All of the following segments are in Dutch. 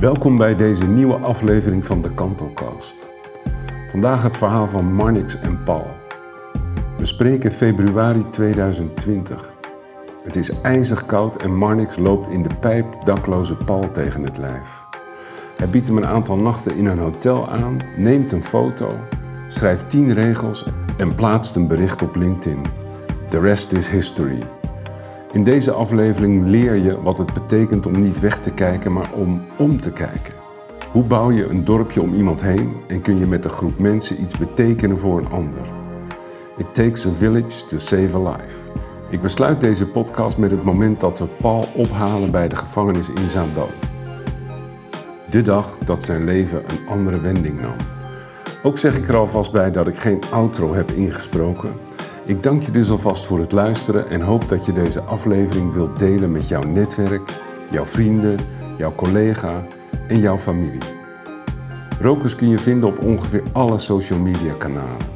Welkom bij deze nieuwe aflevering van de Kantelcast. Vandaag het verhaal van Marnix en Paul. We spreken februari 2020. Het is ijzig koud en Marnix loopt in de pijp dakloze Paul tegen het lijf. Hij biedt hem een aantal nachten in een hotel aan, neemt een foto, schrijft 10 regels en plaatst een bericht op LinkedIn. The rest is history. In deze aflevering leer je wat het betekent om niet weg te kijken, maar om om te kijken. Hoe bouw je een dorpje om iemand heen en kun je met een groep mensen iets betekenen voor een ander? It takes a village to save a life. Ik besluit deze podcast met het moment dat we Paul ophalen bij de gevangenis in Zaandam. De dag dat zijn leven een andere wending nam. Ook zeg ik er alvast bij dat ik geen outro heb ingesproken. Ik dank je dus alvast voor het luisteren en hoop dat je deze aflevering wilt delen met jouw netwerk, jouw vrienden, jouw collega en jouw familie. Rokers kun je vinden op ongeveer alle social media kanalen.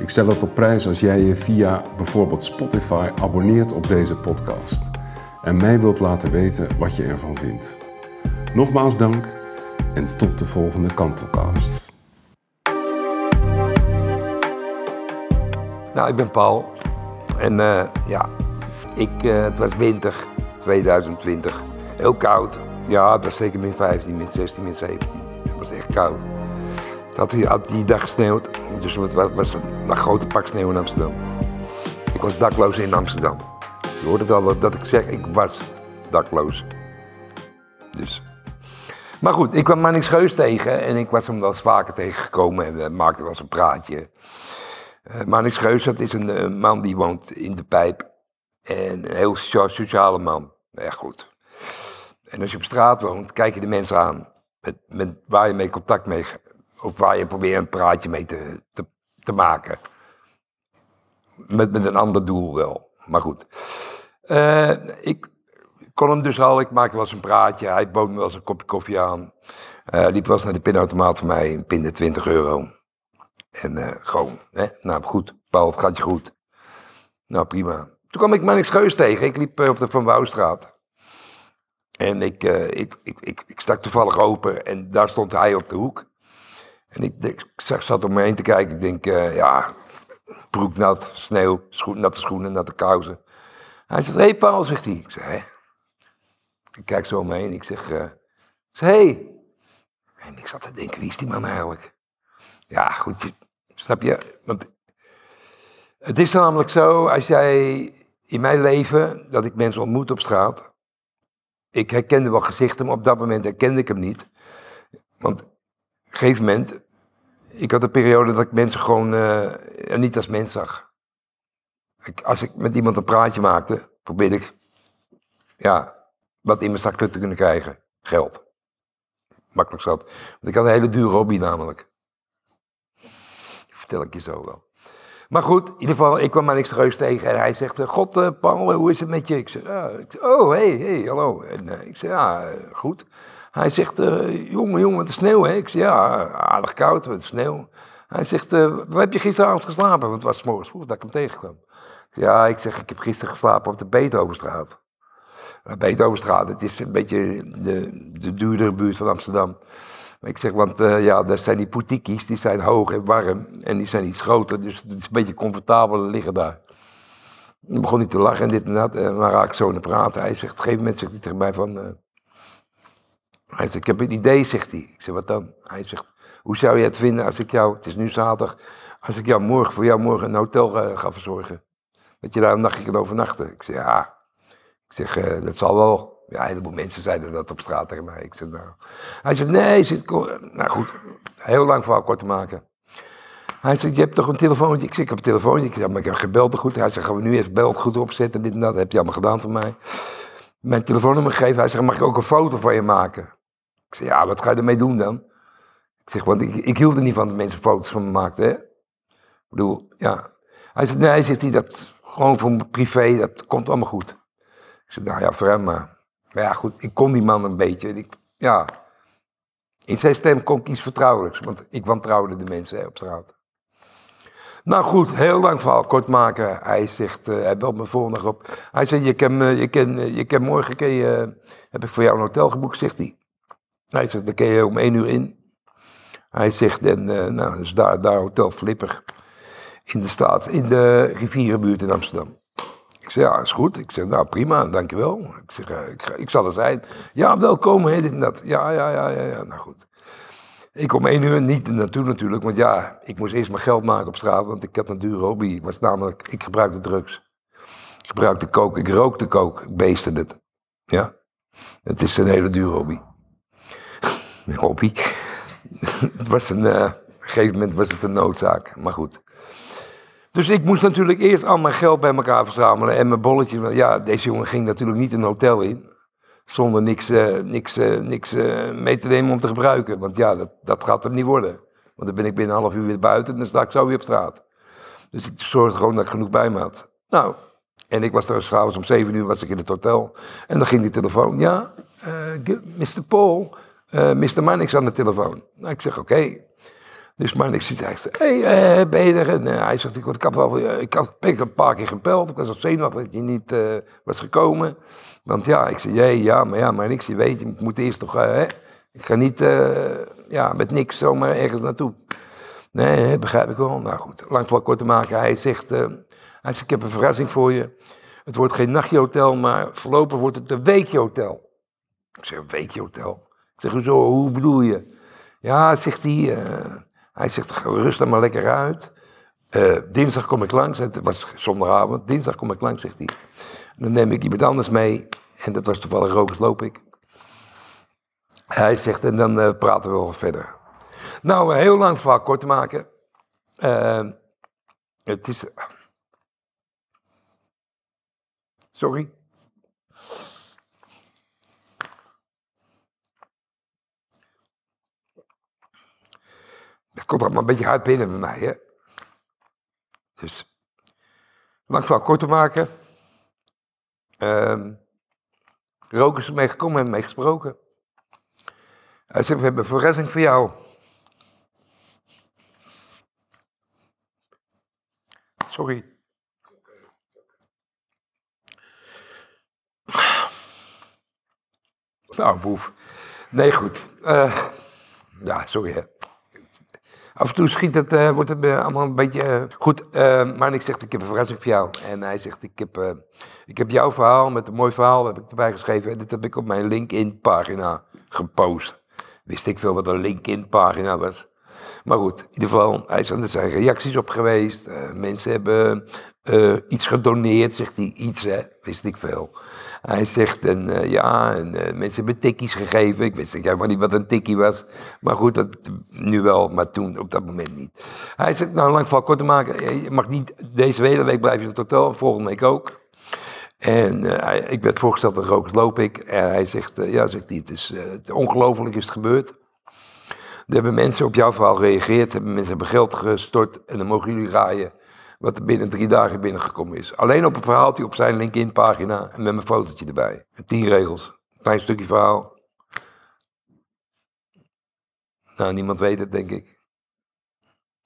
Ik stel het op prijs als jij je via bijvoorbeeld Spotify abonneert op deze podcast en mij wilt laten weten wat je ervan vindt. Nogmaals dank en tot de volgende Kantelcast. Nou, ik ben Paul. En eh, ja, ik, eh, het was winter 2020. Heel koud. Ja, het was zeker min 15, min 16, min 17. Het was echt koud. Het had die, die dag gesneeuwd. Dus het was, was een, grote pak sneeuw in Amsterdam. Ik was dakloos in Amsterdam. Je hoort het al dat ik zeg, ik was dakloos. Dus. Maar goed, ik kwam Mannix Geus tegen en ik was hem wel eens vaker tegengekomen en we maakten wel eens een praatje. Uh, Manix Geus, dat is een, man die woont in de pijp. En een heel socia- sociale man. Echt goed. En als je op straat woont, kijk je de mensen aan. Met, met waar je mee contact mee... Of waar je probeert een praatje mee te, te, te maken. Met, met een ander doel wel. Maar goed. Eh, ik kon hem dus al, ik maakte wel eens een praatje. Hij bood me wel eens een kopje koffie aan. Eh, liep wel eens naar de pinautomaat voor mij. Pinde 20 euro. En eh, gewoon, hè? nou goed, Paul, het gaat je goed. Nou prima. Toen kwam ik Mannix Geus tegen. Ik liep eh, op de Van Wouwstraat. En ik, eh, ik, ik, ik, ik stak toevallig open en daar stond hij op de hoek. En ik, ik zat om me heen te kijken. Ik denk, ja, broek nat, sneeuw, natte schoenen, natte kousen. Hij zegt, hé hey Paul, zegt hij. Ik zeg, hè? Ik kijk zo om me heen. Ik zeg, eh, ik zeg, hé. Hey. En ik zat te denken, wie is die man eigenlijk? Ja, goed, snap je? Want het is namelijk zo, als jij in mijn leven, dat ik mensen ontmoet op straat. Ik herkende wel gezichten, maar op dat moment herkende ik hem niet. Want op een gegeven moment, ik had een periode dat ik mensen gewoon eh, niet als mens zag. Ik, als ik met iemand een praatje maakte, probeerde ik ja, wat in mijn zak te kunnen krijgen. Geld. Makkelijk zat. Want ik had een hele dure hobby namelijk. Vertel ik je zo wel. Maar goed, in ieder geval, ik kwam maar niks Reus tegen en hij zegt, eh, God eh, Paul, hoe is het met je? Ik zeg, oh, hey, hey, hallo. En eh, ik zeg, ja, eh, goed. Hij zegt, eh, jongen, jongen, de sneeuw, hè? Ik zeg, ja, aardig koud, met sneeuw. Hij zegt, eh, waar heb je gisteravond geslapen? Want het was morgens vroeg dat ik hem tegenkwam. Ja, ik zeg, ik heb gisteren geslapen op de Beethovenstraat. Uh, Beethovenstraat, het is een beetje de, de duurdere buurt van Amsterdam. Ik zeg, want eh, ja, daar zijn die poetiekjes, die zijn hoog en warm en die zijn iets groter, dus het is een beetje comfortabeler liggen daar. Ik begon niet te lachen en dit en dat, en maar raak ik zo aan het praten. Hij zegt, op een gegeven moment zegt hij tegen mij van, eh, hij zegt, ik heb een idee, zegt hij. Ik zeg, wat dan? Hij zegt, hoe zou je het vinden als ik jou, het is nu zaterdag, als ik jou morgen, voor jou morgen een hotel eh, ga verzorgen? Dat je daar een nachtje kan overnachten. Ik zeg, ja. Ik zeg, eh, dat zal wel. Ja, een heleboel mensen zeiden dat op straat tegen mij. Ik zeg, nou. Hij zegt, nee, zit, nou goed, heel lang verhaal kort te maken. Hij zegt, je hebt toch een telefoontje? Ik zeg, ik heb een telefoontje. Ik zeg, maar ik heb gebeld goed. Hij zegt, gaan we nu even belt goed opzetten, dit en dat. Dat heb je allemaal gedaan voor mij. Mijn telefoonnummer gegeven. Hij zegt, mag ik ook een foto van je maken? Ik zeg, ja, wat ga je ermee doen dan? Ik zeg, want ik, ik hield er niet van dat mensen foto's van me maakten, hè? Ik bedoel, ja. Hij zegt, nee, zegt hij, dat gewoon voor privé, dat komt allemaal goed. Ik zeg, nou ja, voor hem maar. Maar ja, goed, ik kon die man een beetje. Ik, ja, in zijn stem kon ik iets vertrouwelijks, want ik wantrouwde de mensen hè, op straat. Nou goed, heel lang verhaal kort maken. Hij zegt, eh, hij belt me volgende op. Hij zegt, je kan, je kan, je kan morgen, kan je, heb ik voor jou een hotel geboekt, zegt hij. Hij zegt, dan kun je om één uur in. Hij zegt, en eh, nou, dus daar, daar Hotel Flipper in de staat, in de rivierenbuurt in Amsterdam. Ik zeg, ja, is goed. Ik zeg, nou prima, dankjewel. Ik zeg, eh, ik, ik zal er zijn. Ja, welkom, hè, dit dat. Ja, ja, ja, ja, ja, nou goed. Ik om één uur niet naartoe natuurlijk, want ja, ik moest eerst mijn geld maken op straat, want ik had een dure hobby. Ik was namelijk, ik gebruikte drugs. Ik gebruikte kook, ik rookte kook, ik beestte het. Ja, het is een hele dure hobby. Hobby. het was een, eh, op een gegeven moment was het een noodzaak, maar goed. Dus ik moest natuurlijk eerst al mijn geld bij elkaar verzamelen en mijn bolletjes. want Ja, deze jongen ging natuurlijk niet een hotel in. Zonder niks, eh, niks, eh, niks eh, mee te nemen om te gebruiken. Want ja, dat, dat gaat hem niet worden. Want dan ben ik binnen een half uur weer buiten en dan sta ik zo weer op straat. Dus ik zorgde gewoon dat ik genoeg bij me had. Nou, en ik was er s'avonds om zeven uur was ik in het hotel. En dan ging die telefoon. Ja, Mr. Paul, Mr. Mannix aan de telefoon. Nou, ik zeg oké. Dus Mannix zit hij zegt, hé, hey, eh, ben je er? En eh, hij zegt, ik, had wel, eh, ik had een paar keer gebeld. Ik was al zenuwachtig dat je niet was gekomen. Want ja, ik zei, jee, ja, maar ja, Mannix, je weet, ik moet eerst eh, hè. Ik ga niet, ja, met niks zomaar ergens naartoe. Nee, begrijp ik wel. Nou goed, lang wel kort te maken. Hij zegt, hij zegt, ik heb een verrassing voor je. Het wordt geen nachtjehotel, maar voorlopig wordt het een weekjehotel. Ik zeg, een weekjehotel? Ik zeg, hoezo, hoe bedoel je? Ja, zegt hij, hij zegt, "Ga rust er maar lekker uit. Eh, dinsdag kom ik langs, het was zondagavond, dinsdag kom ik langs, zegt hij. Dan neem ik iemand anders mee, en dat was toevallig Rokus Loopik. Hij zegt, en dan eh, praten we wel verder. Nou, heel lang verhaal kort te maken. Eh, het is... Sorry. Het komt allemaal een beetje hard binnen bij mij, hè. Dus, lang verhaal kort maken. Ehm Rook is ermee gekomen en mee gesproken. Hij zegt, we hebben een verrassing voor jou. Sorry. Nou, boef. Nee, goed. Eh, ja, sorry hè. Af en toe schiet het, eh, wordt het allemaal een beetje eh, goed. eh, maar ik zeg, ik heb een verrassing voor jou. En hij zegt, ik heb, ik heb jouw verhaal met een mooi verhaal, heb ik erbij geschreven. En dit heb ik op mijn LinkedIn-pagina gepost. Wist ik veel wat een LinkedIn-pagina was. Maar goed, in ieder geval, hij zegt, er zijn reacties op geweest. mensen hebben iets gedoneerd, zegt hij. Iets, hè, wist ik veel. Hij zegt, en eh, ja, en, eh, mensen hebben tikkies gegeven. Ik wist helemaal niet wat een tikkie was. Maar goed, dat, nu wel, maar toen op dat moment niet. Hij zegt, nou, lang van kort te maken. eh, Je mag niet, deze hele week blijf je in het hotel, volgende week ook. En ik werd voorgesteld aan Rokers Loopik. En hij zegt, ja, zegt hij, het is ongelooflijk is het gebeurd. Er hebben mensen op jouw verhaal gereageerd, hebben mensen hebben geld gestort en dan mogen jullie raaien wat er binnen drie dagen binnengekomen is. Alleen op een verhaaltje op zijn LinkedIn-pagina en met mijn fotootje erbij. En tien regels. Klein stukje verhaal. Nou, niemand weet het, denk ik.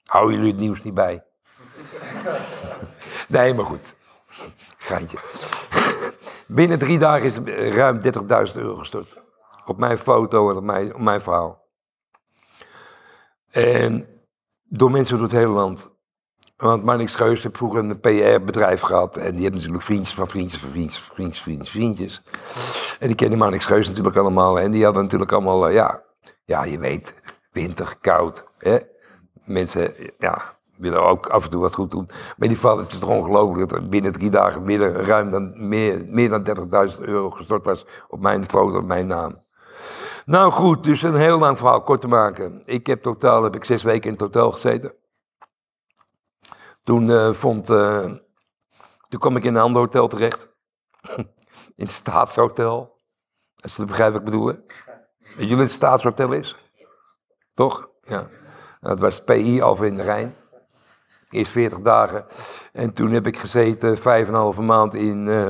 Houden jullie het nieuws niet bij? nee, maar goed. Geintje. Binnen drie dagen is ruim 30.000 euro gestort. Op mijn foto en op mijn, op mijn verhaal. En door mensen door het hele land. Want Marnix Scheus heeft vroeger een PR-bedrijf gehad. En die heeft natuurlijk vriendjes van vriendjes van vriendjes van vriendjes, vriendjes, vriendjes. En die kennen Marnix Scheus natuurlijk allemaal. En die hadden natuurlijk allemaal, eh, ja, ja, je weet, winter, koud. Hè? Mensen, ja, willen ook af en toe wat goed doen. Maar in ieder geval, het is toch ongelooflijk dat er binnen drie dagen meer, ruim dan, meer, meer dan 30.000 euro gestort was op mijn foto, op mijn naam. Nou goed, dus een heel lang verhaal kort te maken. Ik heb totaal heb ik zes weken in hotel gezeten. Toen eh, vond, eh, toen kwam ik in een ander hotel terecht. in het staatshotel. Als je begrijpt wat ik bedoel. hè? Weet jullie een staatshotel is? Toch? Ja. Dat was het PI Alphen in de Rijn. Eerst 40 dagen. En toen heb ik gezeten vijf en een halve maand in eh,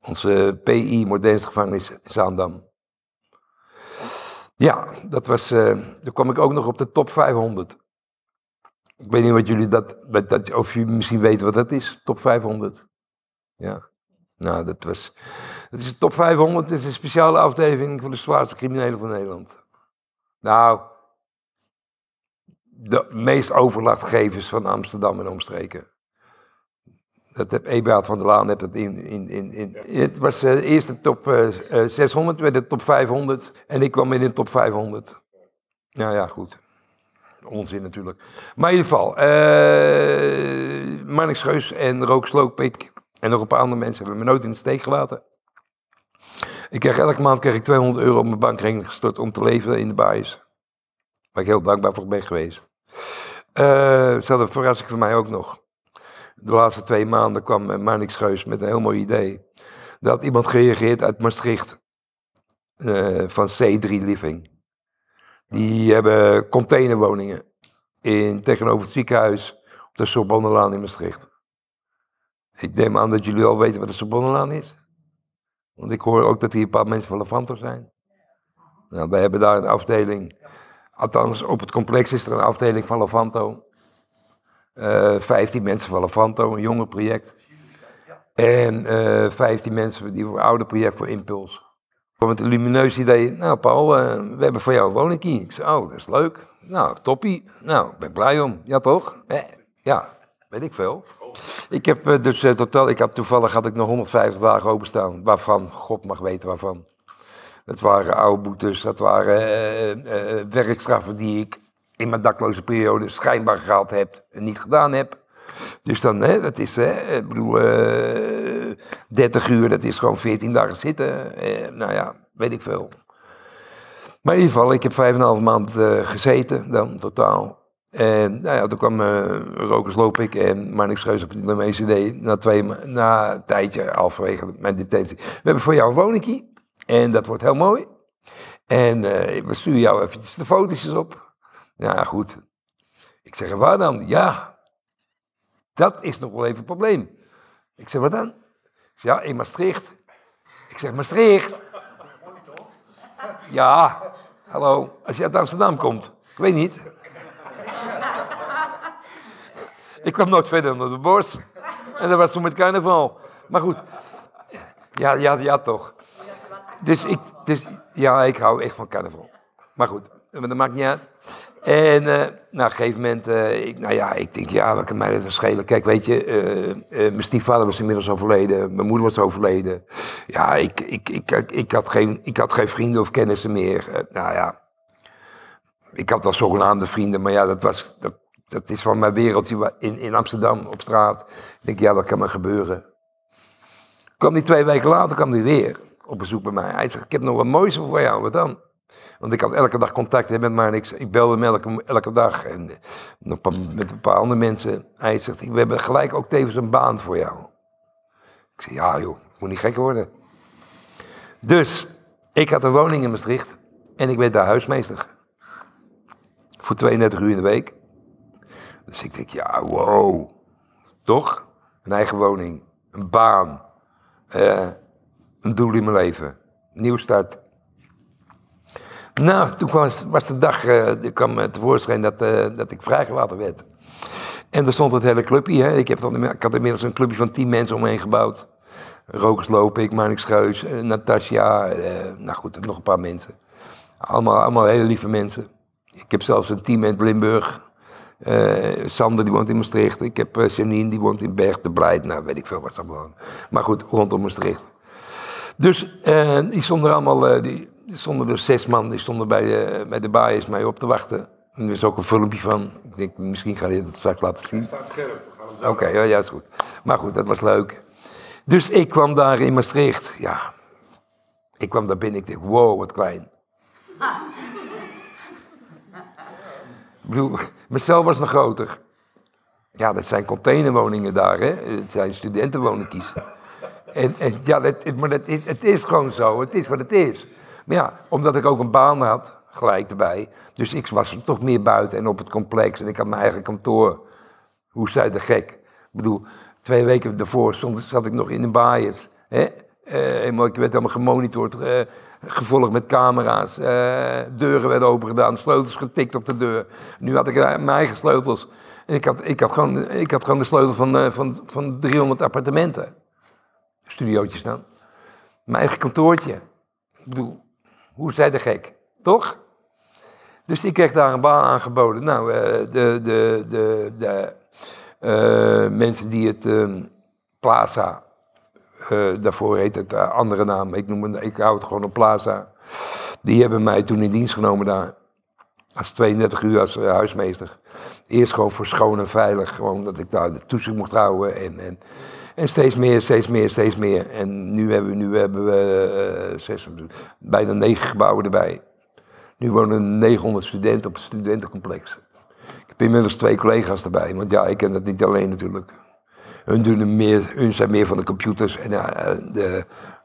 onze PI Modernste gevangenis in Zaandam. Ja, dat was, eh toen kwam ik ook nog op de top 500. Ik weet niet wat jullie dat, dat, of jullie misschien weten wat dat is, top 500. Ja, nou dat was, dat is de top 500, dat is een speciale afdeling voor de zwaarste criminelen van Nederland. Nou, de meest overlastgevers van Amsterdam en omstreken. Dat heb Eberhard van der Laan heeft dat in, in, in, in. Het was uh, eerst de top uh, uh, 600, werd de top 500 en ik kwam in de top 500. Nou ja, goed. Onzin natuurlijk. Maar in ieder geval, uh, Marnix Scheus en Rook Sloopik en nog een paar andere mensen hebben me nooit in de steek gelaten. Ik kreeg elke maand kreeg ik 200 euro op mijn bankrekening gestort om te leven in de baais. Waar ik heel dankbaar voor ben geweest. Uh, ze hadden een verrassing voor mij ook nog. De laatste twee maanden kwam Marnix Scheus met een heel mooi idee. Had iemand gereageerd uit Maastricht. Van C3 Living. Die hebben containerwoningen in, tegenover het ziekenhuis op de Sorbonnelaan in Maastricht. Ik neem aan dat jullie al weten wat de Sorbonnelaan is. Want ik hoor ook dat hier een paar mensen van Levanto zijn. Nou, wij hebben daar een afdeling. Althans, op het complex is er een afdeling van Levanto. Uh, 15 mensen van Levanto, een jonger project. En uh, 15 mensen die voor een ouder project voor Impuls met een lumineus idee. Nou, Paul, uh, we hebben voor jou een woningkie. Ik zei, oh, dat is leuk. Nou, toppie. Nou, ben blij om. Ja, toch? Eh, ja, weet ik veel. Ik heb uh, dus uh, totaal, ik had toevallig had ik nog 150 dagen openstaan. Waarvan, God mag weten waarvan. Dat waren oude boetes, dat waren werkstraffen die ik in mijn dakloze periode schijnbaar gehad heb en niet gedaan heb. Dus dan, hè, dat is, hè, ik bedoel, uh, 30 uur, dat is gewoon 14 dagen zitten. Uh, nou ja, weet ik veel. Maar in ieder geval, ik heb 5,5 maand uh, gezeten dan, totaal. En nou ja, toen kwam Rokers Lopik en Marnix Scheus op de MECD na, twee, na een tijdje, halverwege mijn detentie. We hebben voor jou een woningkie en dat wordt heel mooi. En we sturen jou eventjes de foto's op. Ja, goed. Ik zeg, waar dan? Ja, dat is nog wel even een probleem. Ik zeg, wat dan? Ja, in Maastricht. Ik zeg, Maastricht? Ja, hallo, als je uit Amsterdam komt. Ik weet niet. Ik kwam nooit verder dan de bos. En dat was toen met carnaval. Maar goed, ja, ja, ja toch. Dus ik, dus, ja, ik hou echt van carnaval. Maar goed, dat maakt niet uit. En uh, nou, op een gegeven moment, uh, ik, nou ja, ik denk, ja, wat kan mij dat schelen? Kijk, weet je, uh, mijn stiefvader was inmiddels overleden, mijn moeder was overleden. Ja, ik, ik, ik, ik, had, geen, ik had geen vrienden of kennissen meer. nou ja, ik had wel zogenaamde vrienden, maar ja, dat, was, dat, dat is van mijn wereldje in, in Amsterdam op straat. Ik denk, ja, wat kan me gebeuren? Kwam die twee weken later, kwam hij weer op bezoek bij mij. Hij zegt, ik heb nog wat moois voor jou, wat dan? Want ik had elke dag contact met maar ik, ik belde hem elke, dag. En eh, met een paar andere mensen. Hij zegt, we hebben gelijk ook tevens een baan voor jou. Ik zei, ja joh, moet niet gek worden. Dus, ik had een woning in Maastricht. En ik werd daar huismeester. Voor 32 uur in de week. Dus ik denk, ja, wow. Toch? Een eigen woning. Een baan. Uh, een doel in mijn leven. Nieuw start. Nou, toen was, was de dag, uh, kwam tevoorschijn dat, uh, dat ik vrijgelaten werd. En er stond het hele clubje. Hè. Ik, heb dan, had inmiddels een clubje van tien mensen omheen gebouwd. Rokers ik, Marnix Scheus, uh, Natasja, nou goed, nog een paar mensen. Allemaal, allemaal hele lieve mensen. Ik heb zelfs een team in Limburg. Sander, die woont in Maastricht. Ik heb Janine, die woont in Berg de Breid. Nou, weet ik veel wat ze wonen. Maar goed, rondom Maastricht. Dus die stonden allemaal, die, er stonden er zes man, die stonden bij de, bij de baaiers mij op te wachten. er is ook een filmpje van. Ik denk, misschien ga je het straks laten zien. Staat scherp. Oké, okay, ja, ja, is goed. Maar goed, dat was leuk. Dus ik kwam daar in Maastricht. Ja, ik kwam daar binnen. Ik dacht, wow, wat klein. ik bedoel, mijn cel was nog groter. Ja, dat zijn containerwoningen daar, hè. Het zijn studentenwoningjes. En, en ja, het, maar het, het is gewoon zo. Het is wat het is. Maar ja, omdat ik ook een baan had, gelijk erbij. Dus ik was toch meer buiten en op het complex. En ik had mijn eigen kantoor. Hoe zei de gek? Ik bedoel, twee weken daarvoor stond, zat ik nog in de baaiers. Hè? Uh, ik werd helemaal gemonitord, uh, gevolgd met camera's. Uh, deuren werden opengedaan, sleutels getikt op de deur. Nu had ik mijn eigen sleutels. En ik had, ik had, gewoon, ik had gewoon de sleutel van, van, van 300 appartementen. Studiootjes dan. Mijn eigen kantoortje. Ik bedoel, hoe zei de gek? Toch? Dus ik kreeg daar een baan aangeboden. Nou, eh, de, de, de, de eh, mensen die het ehm, Plaza, eh, daarvoor heet het andere naam, ik, noem het, ik hou het gewoon op Plaza. Die hebben mij toen in dienst genomen daar. Als 32 uur als huismeester. Eerst gewoon voor schoon en veilig. Gewoon dat ik daar de toezicht mocht houden. En, en, en steeds meer, steeds meer, steeds meer. En nu hebben we, nu hebben we eh, bijna negen gebouwen erbij. Nu wonen 900 studenten op het studentencomplex. Ik heb inmiddels twee collega's erbij. Want ja, ik ken dat niet alleen natuurlijk. Hun, doen er meer, hun zijn meer van de computers en eh, de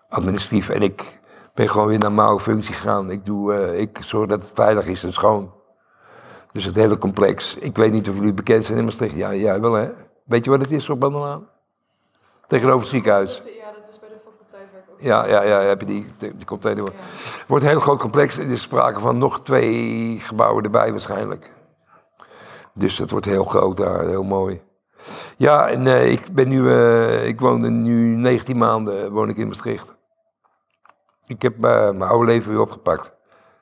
administratief. En ik ben gewoon weer naar mijn functie gegaan. Ik, doe, eh, ik zorg dat het veilig is en schoon. Dus het hele complex. Ik weet niet of jullie bekend zijn in Maastricht. Ja, wel hè? Weet je wat het is op Bandelaan? Tegenover het ziekenhuis. Ja, dat is bij de faculteit waar ik ook. Ja, ja, ja, heb je die, die container. Het wordt een heel groot complex. Er is sprake van nog twee gebouwen erbij waarschijnlijk. Dus dat wordt heel groot daar, heel mooi. Ja, en eh, ik ben nu, eh, ik woon nu 19 maanden woon ik in Maastricht. Ik heb eh, mijn oude leven weer opgepakt.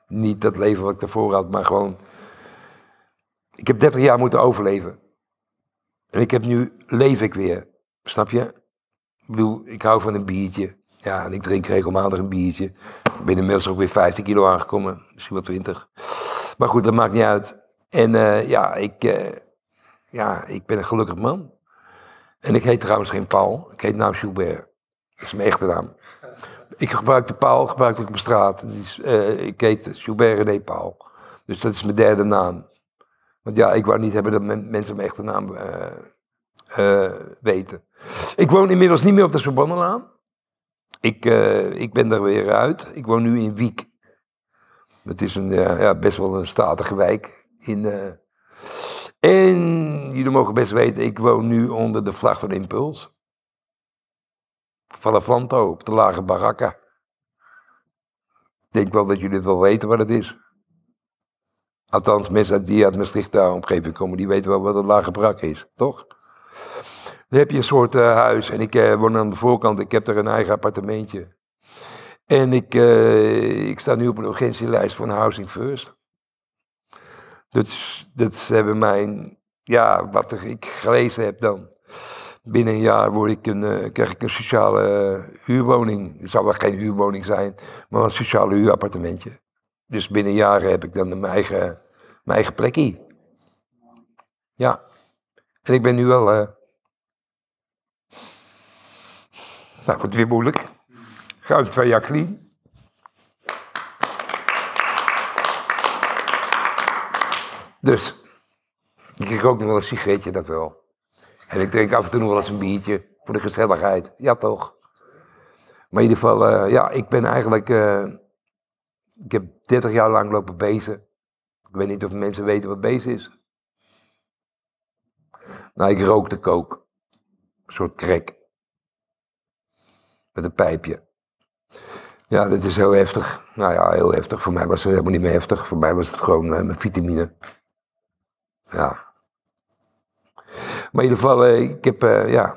Niet dat leven wat ik daarvoor had, maar gewoon... Ik heb 30 jaar moeten overleven. En ik heb nu, leef ik weer. Snap je? Ik bedoel, ik hou van een biertje. Ja, en ik drink regelmatig een biertje. Ik ben inmiddels ook weer 15 kilo aangekomen. Misschien wel 20. Maar goed, dat maakt niet uit. En eh, ja, ik, eh, ja, ik ben een gelukkig man. En ik heet trouwens geen Paul. Ik heet nou Gilbert. Dat is mijn echte naam. Ik gebruik de Paul, gebruik ik op straat. Is, eh, ik heet Gilbert René Paul. Dus dat is mijn derde naam. Want ja, ik wou niet hebben dat men- mensen mijn echte naam eh, weten. Ik woon inmiddels niet meer op de Sorbonnelaan. Ik, eh, ik ben er weer uit. Ik woon nu in Wiek. Het is een, eh, ja, best wel een statige wijk. In, en jullie mogen best weten, ik woon nu onder de vlag van Impuls. Valavanto, op de lage baracca. Ik denk wel dat jullie het wel weten wat het is. Althans, mensen die uit Maastricht daar omgeving komen, die weten wel wat een lage baracca is, toch? Dan heb je een soort eh, huis en ik eh, woon aan de voorkant. Ik heb daar een eigen appartementje. En ik, eh, ik sta nu op een urgentielijst een Housing First. Dus dat hebben mijn, ja, wat ik gelezen heb dan. Binnen een jaar word ik een, krijg ik een sociale huurwoning. Het zou wel geen huurwoning zijn, maar een sociale huurappartementje. Dus binnen jaren heb ik dan mijn eigen, mijn eigen plekje. Ja. En ik ben nu wel. eh nou, wordt weer moeilijk. Twee jaar clean. Dus, ik kreeg ook nog wel een sigaretje, dat wel. En ik drink af en toe nog wel eens een biertje, voor de gezelligheid. Ja, toch? Maar in ieder geval, eh, ja, ik ben eigenlijk... eh, ik heb 30 jaar lang lopen bezen. Ik weet niet of mensen weten wat bezen is. Nou, ik rookte kook. Een soort crack. Met een pijpje. Ja, dat is heel heftig. Nou ja, heel heftig. Voor mij was het helemaal niet meer heftig. Voor mij was het gewoon eh, met vitamine. Ja. Maar in ieder geval, eh, ik heb, eh, ja.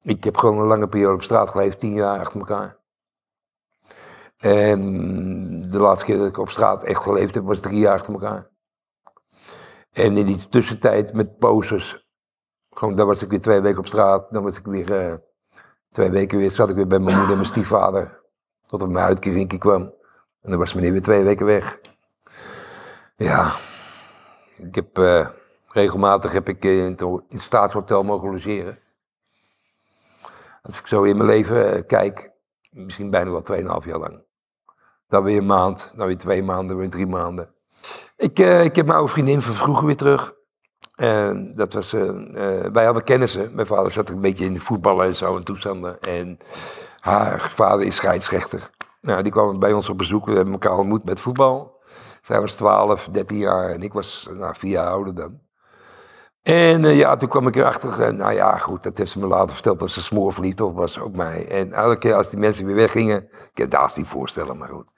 Ik heb gewoon een lange periode op straat geleefd, tien jaar achter elkaar. En de laatste keer dat ik op straat echt geleefd heb, was drie jaar achter elkaar. En in die tussentijd met poses. Gewoon, dan was ik weer twee weken op straat. Dan was ik weer twee weken weer, zat ik weer bij mijn moeder en mijn stiefvader. Tot er mijn uitkerinkje kwam. En dan was meneer weer twee weken weg. Ja, ik heb eh, regelmatig heb ik in het, in het staatshotel mogen logeren. Als ik zo in mijn leven eh, kijk, misschien bijna wel 2,5 jaar lang. Dan weer een maand, dan weer twee maanden, dan weer drie maanden. Ik, eh, ik heb mijn oude vriendin van vroeger weer terug. En dat was, eh, eh, wij hadden kennissen. Mijn vader zat een beetje in de voetballen en zo en toestanden. En haar vader is scheidsrechter. Nou, die kwam bij ons op bezoek. We hebben elkaar ontmoet met voetbal. Zij was 12, 13 jaar en ik was nou, vier jaar ouder dan. En eh, ja, toen kwam ik erachter, nou ja, goed, dat heeft ze me later verteld dat ze smoorverliefd op was op mij. En elke keer als die mensen weer weggingen, ik het haast niet voorstellen, maar goed.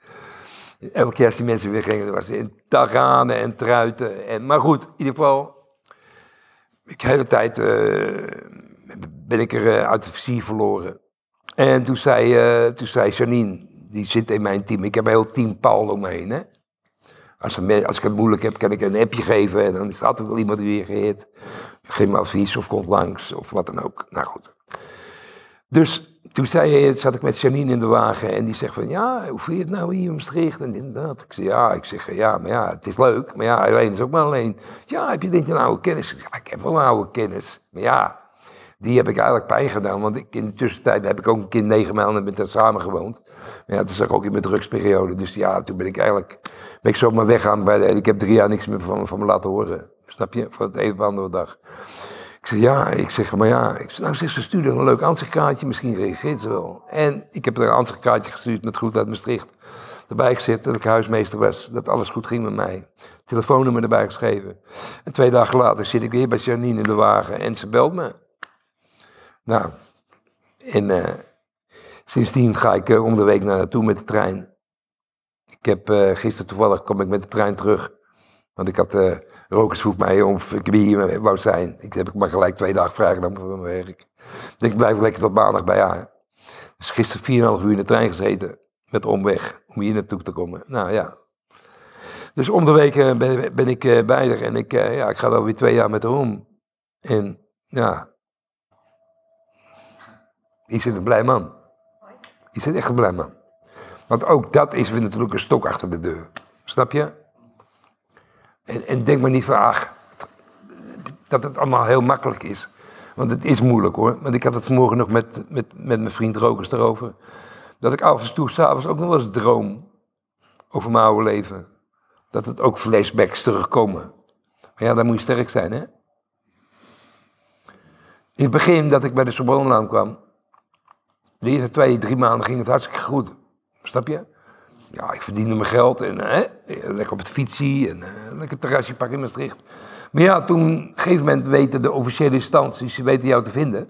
Elke keer als die mensen weer gingen, was ze in taganen en truiten. En, maar goed, in ieder geval, ik, de hele tijd eh, ben ik er eh, uit de vizier verloren. En toen zei, eh, toen zei Janine, die zit in mijn team, ik heb een heel team Paul om me heen, hè. Als, als ik het moeilijk heb, kan ik een appje geven en dan is er altijd wel iemand die reageert. Geef me advies of komt langs of wat dan ook. Nou goed. Dus toen zei, zat ik met Janine in de wagen en die zegt van, ja, hoe vind je het nou hier in en dit dat. Ik zeg, ja, ik zeg, ja, maar ja, het is leuk, maar ja, alleen is ook maar alleen. Ja, heb je denk een oude kennis? Ik zeg, ik heb wel een oude kennis, maar ja, die heb ik eigenlijk pijn gedaan, want ik, in de tussentijd heb ik ook een kind negen maanden met haar samen gewoond. Maar ja, toen zat ik ook in mijn drugsperiode, dus ja, toen ben ik eigenlijk, ben ik zomaar weggaan bij de, ik heb drie jaar niks meer van, van me laten horen, snap je, voor het een of andere dag. Ik zeg, ja, ik zeg, maar ja. Ik zeg, nou ze stuurde een leuk ansichtkaartje, misschien reageert ze wel. En ik heb er een ansichtkaartje gestuurd met goed uit Maastricht. Erbij gezet dat ik huismeester was, dat alles goed ging met mij. Telefoonnummer erbij geschreven. En twee dagen later zit ik weer bij Janine in de wagen en ze belt me. Nou, en uh, sindsdien ga ik uh, om de week naar naartoe met de trein. Ik heb uh, gisteren toevallig kom ik met de trein terug. Want ik had, uh, Rokers vroeg mij of ik hier wou zijn. Ik heb maar gelijk twee dagen vrijgenomen van mijn werk. Dus ik blijf lekker tot maandag bij haar. Dus gisteren 4,5 uur in de trein gezeten. Met omweg, om hier naartoe te komen. Nou ja. Dus om de week ben, ben, ik uh, bij haar en ik, ja, ik ga wel weer twee jaar met haar om. En ja. Je zit een blij man. Je zit echt een blij man. Want ook dat is weer natuurlijk een stok achter de deur. Snap je? En, en denk maar niet van, ach, dat het allemaal heel makkelijk is. Want het is moeilijk hoor. Want ik had het vanmorgen nog met, met, met mijn vriend Rokers erover. Dat ik af en toe s'avonds ook nog wel eens droom over mijn oude leven. Dat het ook flashbacks terugkomen. Maar ja, dan moet je sterk zijn hè. In het begin dat ik bij de Sorbonne kwam. De eerste twee, drie maanden ging het hartstikke goed. Snap je? Ja, ik verdiende mijn geld en hè, lekker op het fietsie en uh, lekker terrasje pakken in Maastricht. Maar ja, toen, op een gegeven moment weten de officiële instanties, ze weten jou te vinden.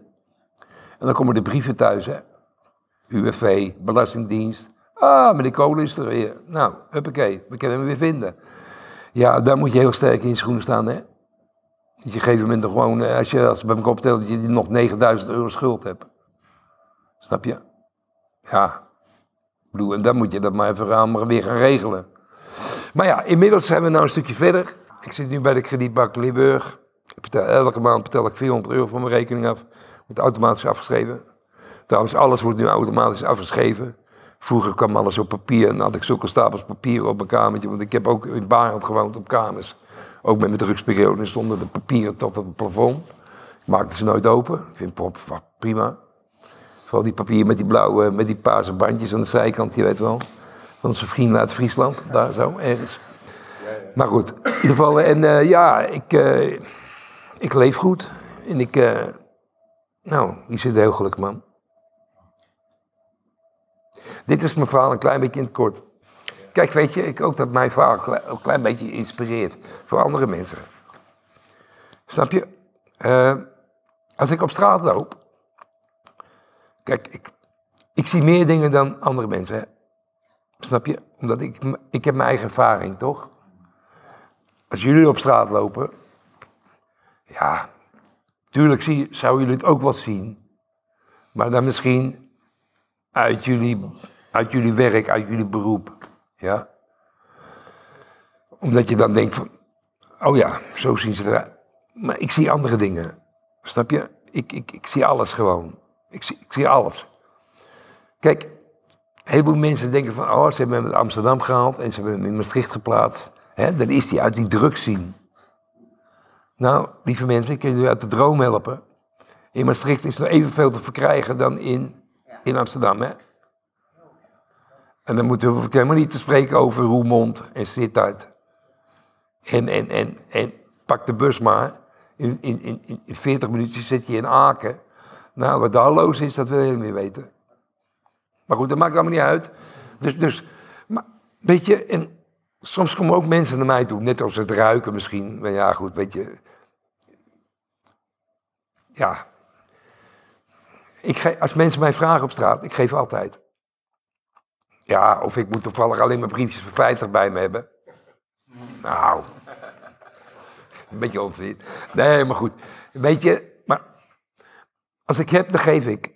En dan komen de brieven thuis, hè. UWV, Belastingdienst. Ah, meneer Kolen is er weer. Nou, huppakee, we kunnen hem weer vinden. Ja, daar moet je heel sterk in je schoenen staan, hè. Dat je een gegeven moment gewoon, eh, als je als bij elkaar optelt, dat je nog 9000 euro schuld hebt. Snap je? Ja, en dan moet je dat maar even gaan, weer gaan regelen. Maar ja, inmiddels zijn we nou een stukje verder. Ik zit nu bij de kredietbank Limburg. elke maand betaal ik 400 euro van mijn rekening af. Wordt automatisch afgeschreven. Trouwens, alles wordt nu automatisch afgeschreven. Vroeger kwam alles op papier en had ik zulke stapels papier op mijn kamertje. Want ik heb ook in Barend gewoond op kamers. Ook met mijn drugsperiode stonden de papieren tot op het plafond. Ik maakte ze nooit open. Ik vind het prima. Vooral die papier met die blauwe, met die paarse bandjes aan de zijkant, je weet wel. Van onze vrienden uit Friesland, daar zo, ergens. Maar goed, in ieder geval, en uh, ja, ik, uh, ik leef goed. En ik, uh, nou, je zit heel gelukkig, man. Dit is mijn verhaal een klein beetje in het kort. Kijk, weet je, ik hoop dat mijn verhaal een klein beetje inspireert voor andere mensen. Snap je? als ik op straat loop, Kijk, ik, ik zie meer dingen dan andere mensen. Hè? Snap je? Omdat ik, ik heb mijn eigen ervaring, toch? Als jullie op straat lopen, ja, tuurlijk zie, zou jullie het ook wel zien. Maar dan misschien uit jullie, uit jullie werk, uit jullie beroep. Ja? Omdat je dan denkt van, oh ja, zo zien ze eruit. Maar ik zie andere dingen. Snap je? Ik, ik, ik zie alles gewoon. Ik zie, ik zie alles. Kijk, een heleboel mensen denken van, oh, ze hebben hem uit Amsterdam gehaald en ze hebben hem in Maastricht geplaatst. Dan is hij uit die druk zien. Nou, lieve mensen, ik kan jullie uit de droom helpen. In Maastricht is nog evenveel te verkrijgen dan in, in Amsterdam. Hè? En dan moeten we helemaal niet te spreken over Roermond en Sittard. En, en, en, en pak de bus maar. In, in, in, in 40 minuten zit je in Aken. Nou, wat daar los is, dat wil je niet meer weten. Maar goed, dat maakt allemaal niet uit. Dus, dus maar, weet je, en soms komen ook mensen naar mij toe, net als het ruiken misschien. Maar ja, goed, weet je. Ja. Ik geef, als mensen mij vragen op straat, ik geef altijd. Ja, of ik moet toevallig alleen maar briefjes voor 50 bij me hebben. Nou, een beetje onzin. Nee, maar goed. Weet je, als ik heb, dan geef ik.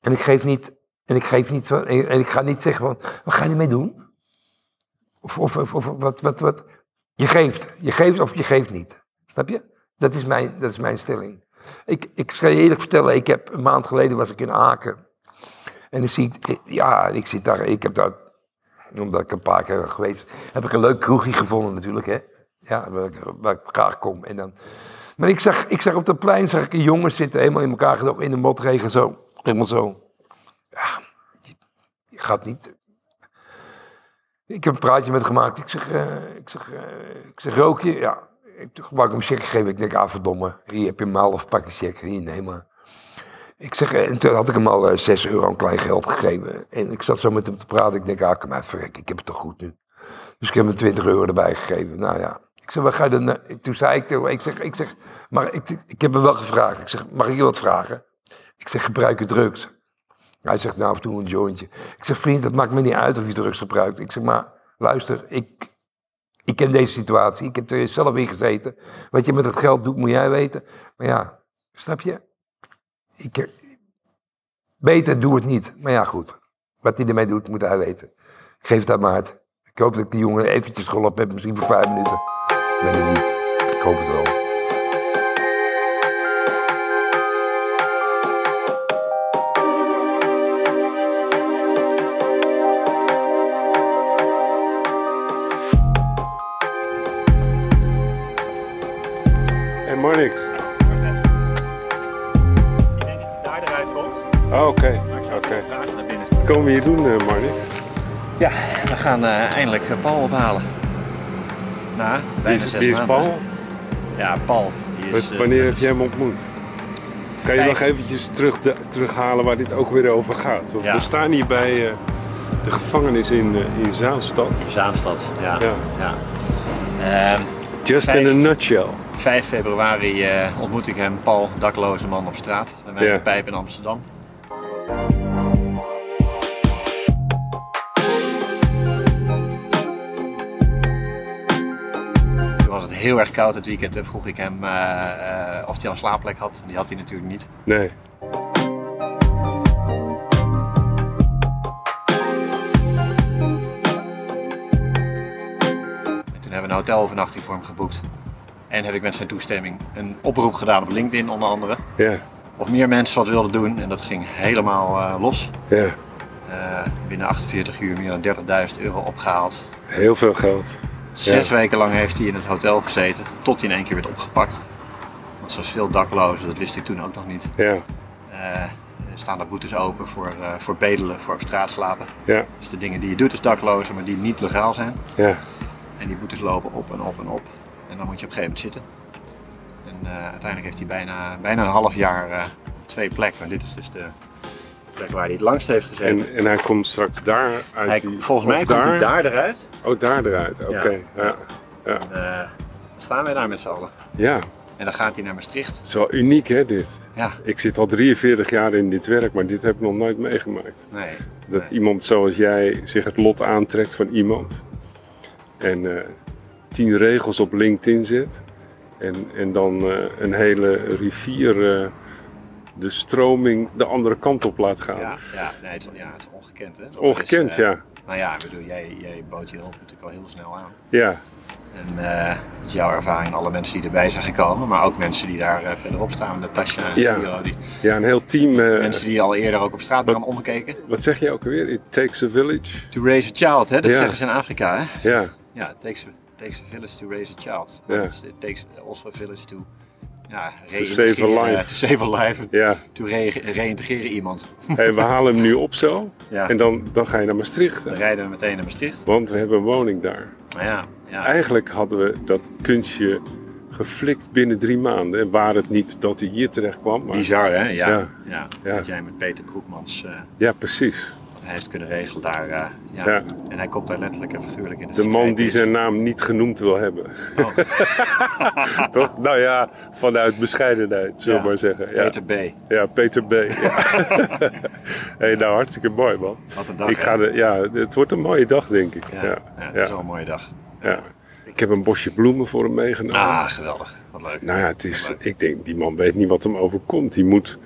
En ik geef niet, en ik geef niet, en ik ga niet zeggen van, wat ga je ermee doen? Of, of, of, wat, wat, wat. Je geeft. Je geeft of je geeft niet. Snap je? Dat is mijn, dat is mijn stelling. Ik, ik zal je eerlijk vertellen, ik heb een maand geleden was ik in Aken. En dan zie ik, ja, ik zit daar, ik heb daar, omdat ik een paar keer geweest, heb ik een leuk kroegje gevonden natuurlijk, hè. Ja, waar waar ik graag kom. En dan, maar ik zag, ik zag op dat plein zag ik een jongen zitten, helemaal in elkaar gedoken, in de motregen, zo. Helemaal zo. Ja, je, gaat niet... Ik heb een praatje met hem gemaakt. Ik zeg, eh, ik zeg, eh, ik zeg rook je? Ja. Ik ik hem check geven. Ik denk, ah verdomme, hier heb je een half pakje check. Hier, neem maar. Ik zeg, eh, en toen had ik hem al eh, 6 euro aan klein geld gegeven. En ik zat zo met hem te praten. Ik denk, ah, kom maar, verrek, ik heb het toch goed nu. Dus ik heb hem 20 euro erbij gegeven. Nou ja. Ik zeg, wat ga je dan... eh, Toen zei ik ik zeg, ik zeg, maar ik, ik heb hem wel gevraagd. Ik zeg, mag ik je wat vragen? Ik zeg, gebruik je drugs? Hij zegt, nou, af en toe een jointje. Ik zeg, vriend, dat maakt me niet uit of je drugs gebruikt. Ik zeg, maar luister, ik, ik ken deze situatie. Ik heb er zelf in gezeten. Wat je met het geld doet, moet jij weten. Maar ja, snap je? Ik, beter doe het niet. Maar ja, goed. Wat hij ermee doet, moet hij weten. Geef het aan Maart. Ik hoop dat ik die jongen eventjes geholpen heb. Misschien voor vijf minuten. Ik weet het niet. Ik hoop het wel. En Marnix. Ik denk dat je daar eruit komt. Oh, oké. Ik Oké. Wat komen we hier doen, eh, Marnix? Ja, we gaan eh, eindelijk eh, Paul ophalen. Wie bijna is, wie is maanden. Paul? Ja, Paul. Is, eh, wanneer heb je hem ontmoet? Kan je nog eventjes terug, terughalen waar dit ook weer over gaat? Want Ja. we staan hier bij eh, de gevangenis in, eh, in Zaanstad. Zaanstad, ja. Ja. ja. Ehm, Just in a nutshell. 5 februari ontmoet ik hem, Paul, dakloze man op straat. Bij mij Ja. in de pijp in Amsterdam. Heel erg koud het weekend en vroeg ik hem eh, eh, of hij al een slaapplek had. Die had hij natuurlijk niet. Nee. En toen hebben we een hotelovernachting voor hem geboekt. En heb ik met zijn toestemming een oproep gedaan op LinkedIn onder andere. Ja, Of meer mensen wat wilden doen. En dat ging helemaal eh, los. ja. Binnen 48 uur meer dan 30.000 euro opgehaald. Heel veel geld. Zes weken lang heeft hij in het hotel gezeten. Tot hij in één keer werd opgepakt. Want zoals veel daklozen, dat wist ik toen ook nog niet. Ja, eh, staan er boetes open voor, eh, voor bedelen, voor op straat slapen. ja, Dus de dingen die je doet als dakloze, maar die niet legaal zijn. ja. En die boetes lopen op en op en op. En dan moet je op een gegeven moment zitten. En eh, uiteindelijk heeft hij bijna, bijna een half jaar op twee plekken. En dit is dus de plek waar hij het langst heeft gezeten. En, en hij komt straks daar uit hij, die... volgens mij komt hij daar eruit. Oh, daar eruit. Oké, ja. Ja. En, eh, staan wij daar met z'n allen. ja. En dan gaat hij naar Maastricht. Het is wel uniek hè, dit. Ja, Ik zit al 43 jaar in dit werk, maar dit heb ik nog nooit meegemaakt. nee. Dat nee. iemand zoals jij zich het lot aantrekt van iemand. En eh, tien regels op LinkedIn zet. En, en dan eh, een hele rivier de stroming de andere kant op laat gaan. Ja, ja, nee, het, is, ja, het is ongekend. Hè? Dat Ongekend, is, ja. Nou ja, bedoel, jij, jij bood je hulp natuurlijk al heel snel aan. Ja, En het is jouw ervaring, alle mensen die erbij zijn gekomen, maar ook mensen die daar eh, verderop staan, Natasja en Ja. Die ja, een heel team. eh, mensen die al eerder ook op straat waren omgekeken. Wat zeg je ook alweer? It takes a village. To raise a child, hè? dat Ja. zeggen ze in Afrika. Hè? Ja, Ja, it takes, a, takes a village to raise a child. Ja. It takes also a village to, ja, reïntegreren. To save a life. ja. To re- reïntegreren iemand. Hey, we halen hem nu op zo. Ja. En dan, dan ga je naar Maastricht. Dan rijden we meteen naar Maastricht. Want we hebben een woning daar. Nou ja, ja. Eigenlijk hadden we dat kunstje geflikt binnen drie maanden. En waar het niet dat hij hier terecht kwam. Maar... Bizar hè? Ja. Ja. ja. Ja. Dat jij met Peter Broekmans eh, Ja, precies. Heeft kunnen regelen daar. eh, ja. Ja. En hij komt daar letterlijk en figuurlijk in de De man die zijn naam niet genoemd wil hebben. Oh, Toch? Nou ja, vanuit bescheidenheid, zullen we Ja. maar zeggen. Ja, Peter B. ja Peter B. Ja. hey, nou, hartstikke mooi, man. Wat een dag. Ik ga de, ja, het wordt een mooie dag, denk ik. ja, het is wel een mooie dag. ja. Ik heb een bosje bloemen voor hem meegenomen. Ah, geweldig. Wat leuk. Nou ja, het is, ik denk, die man weet niet wat hem overkomt. Die moet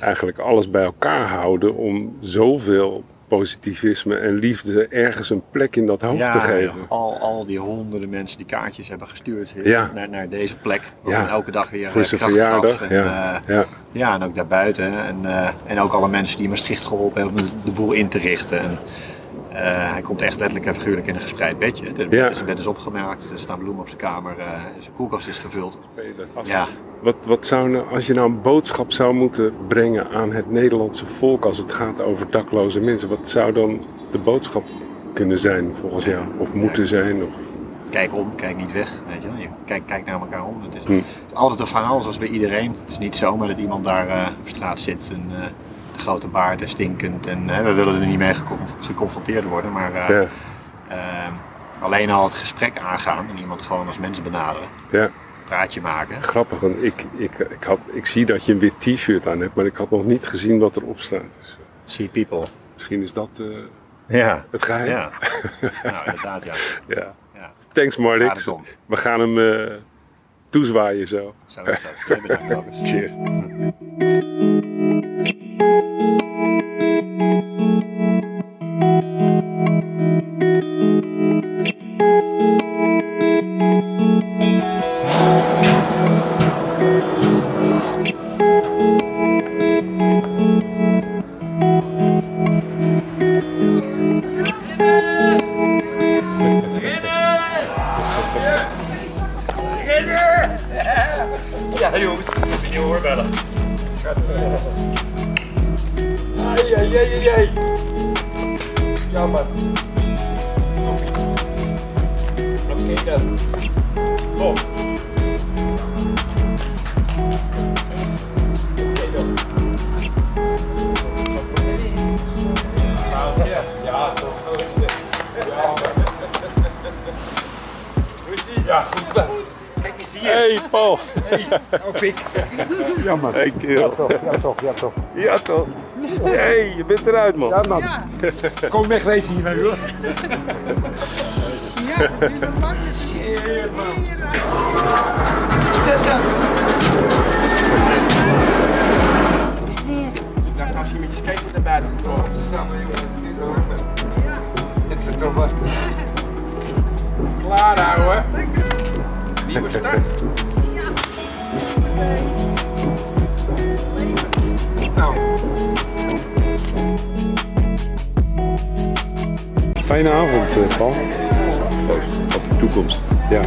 eigenlijk alles bij elkaar houden om zoveel positivisme en liefde ergens een plek in dat hoofd te geven. Al, al die honderden mensen die kaartjes hebben gestuurd Ja. naar, naar deze plek. Ja. elke dag weer Voor zijn verjaardag. En, ja. eh, ja. ja, en ook daarbuiten. En, eh, en ook alle mensen die Maastricht geholpen hebben om de boel in te richten. En, hij komt echt letterlijk en figuurlijk in een gespreid bedje. De Ja. bed, zijn bed is opgemaakt, er staan bloemen op zijn kamer, eh, zijn koelkast is gevuld. Ja, Wat, wat zou nou, als je nou een boodschap zou moeten brengen aan het Nederlandse volk als het gaat over dakloze mensen, wat zou dan de boodschap kunnen zijn volgens jou? Of moeten zijn? Of... kijk om, kijk niet weg. Weet je? wel. je kijk, kijk naar elkaar om. Het is Hm. altijd een verhaal, zoals bij iedereen. Het is niet zomaar dat iemand daar eh, op straat zit en eh, grote baard en stinkend. En eh, we willen er niet mee geconf- geconfronteerd worden, maar eh, Ja, eh, alleen al het gesprek aangaan en iemand gewoon als mens benaderen. ja, Praatje maken. grappig. Want ik, ik, ik, had, ik zie dat je een wit t-shirt aan hebt, maar ik had nog niet gezien wat erop staat. Dus, eh, See people. misschien is dat eh, Ja. het geheim. Ja. nou, inderdaad, ja. Ja. ja. Thanks om. We gaan hem toezwaaien zo. Zo is dat. Jij bedankt. Cheers. Hier. Hey Paul. Oh, pik. Jammer. Hey kerel. Ja toch, ja toch. Ja toch. Hey, je bent eruit man. Ja man. Kom wegwezen hier nou joh. Ja, het duurt een lang. Shit man. Als je met je skateboard naar buiten komt. Samen jongen. Dit is toch wat. Klaar houden. Nieuwe start. Nou, Fijne avond, eh, Paul. Op de toekomst. Ja.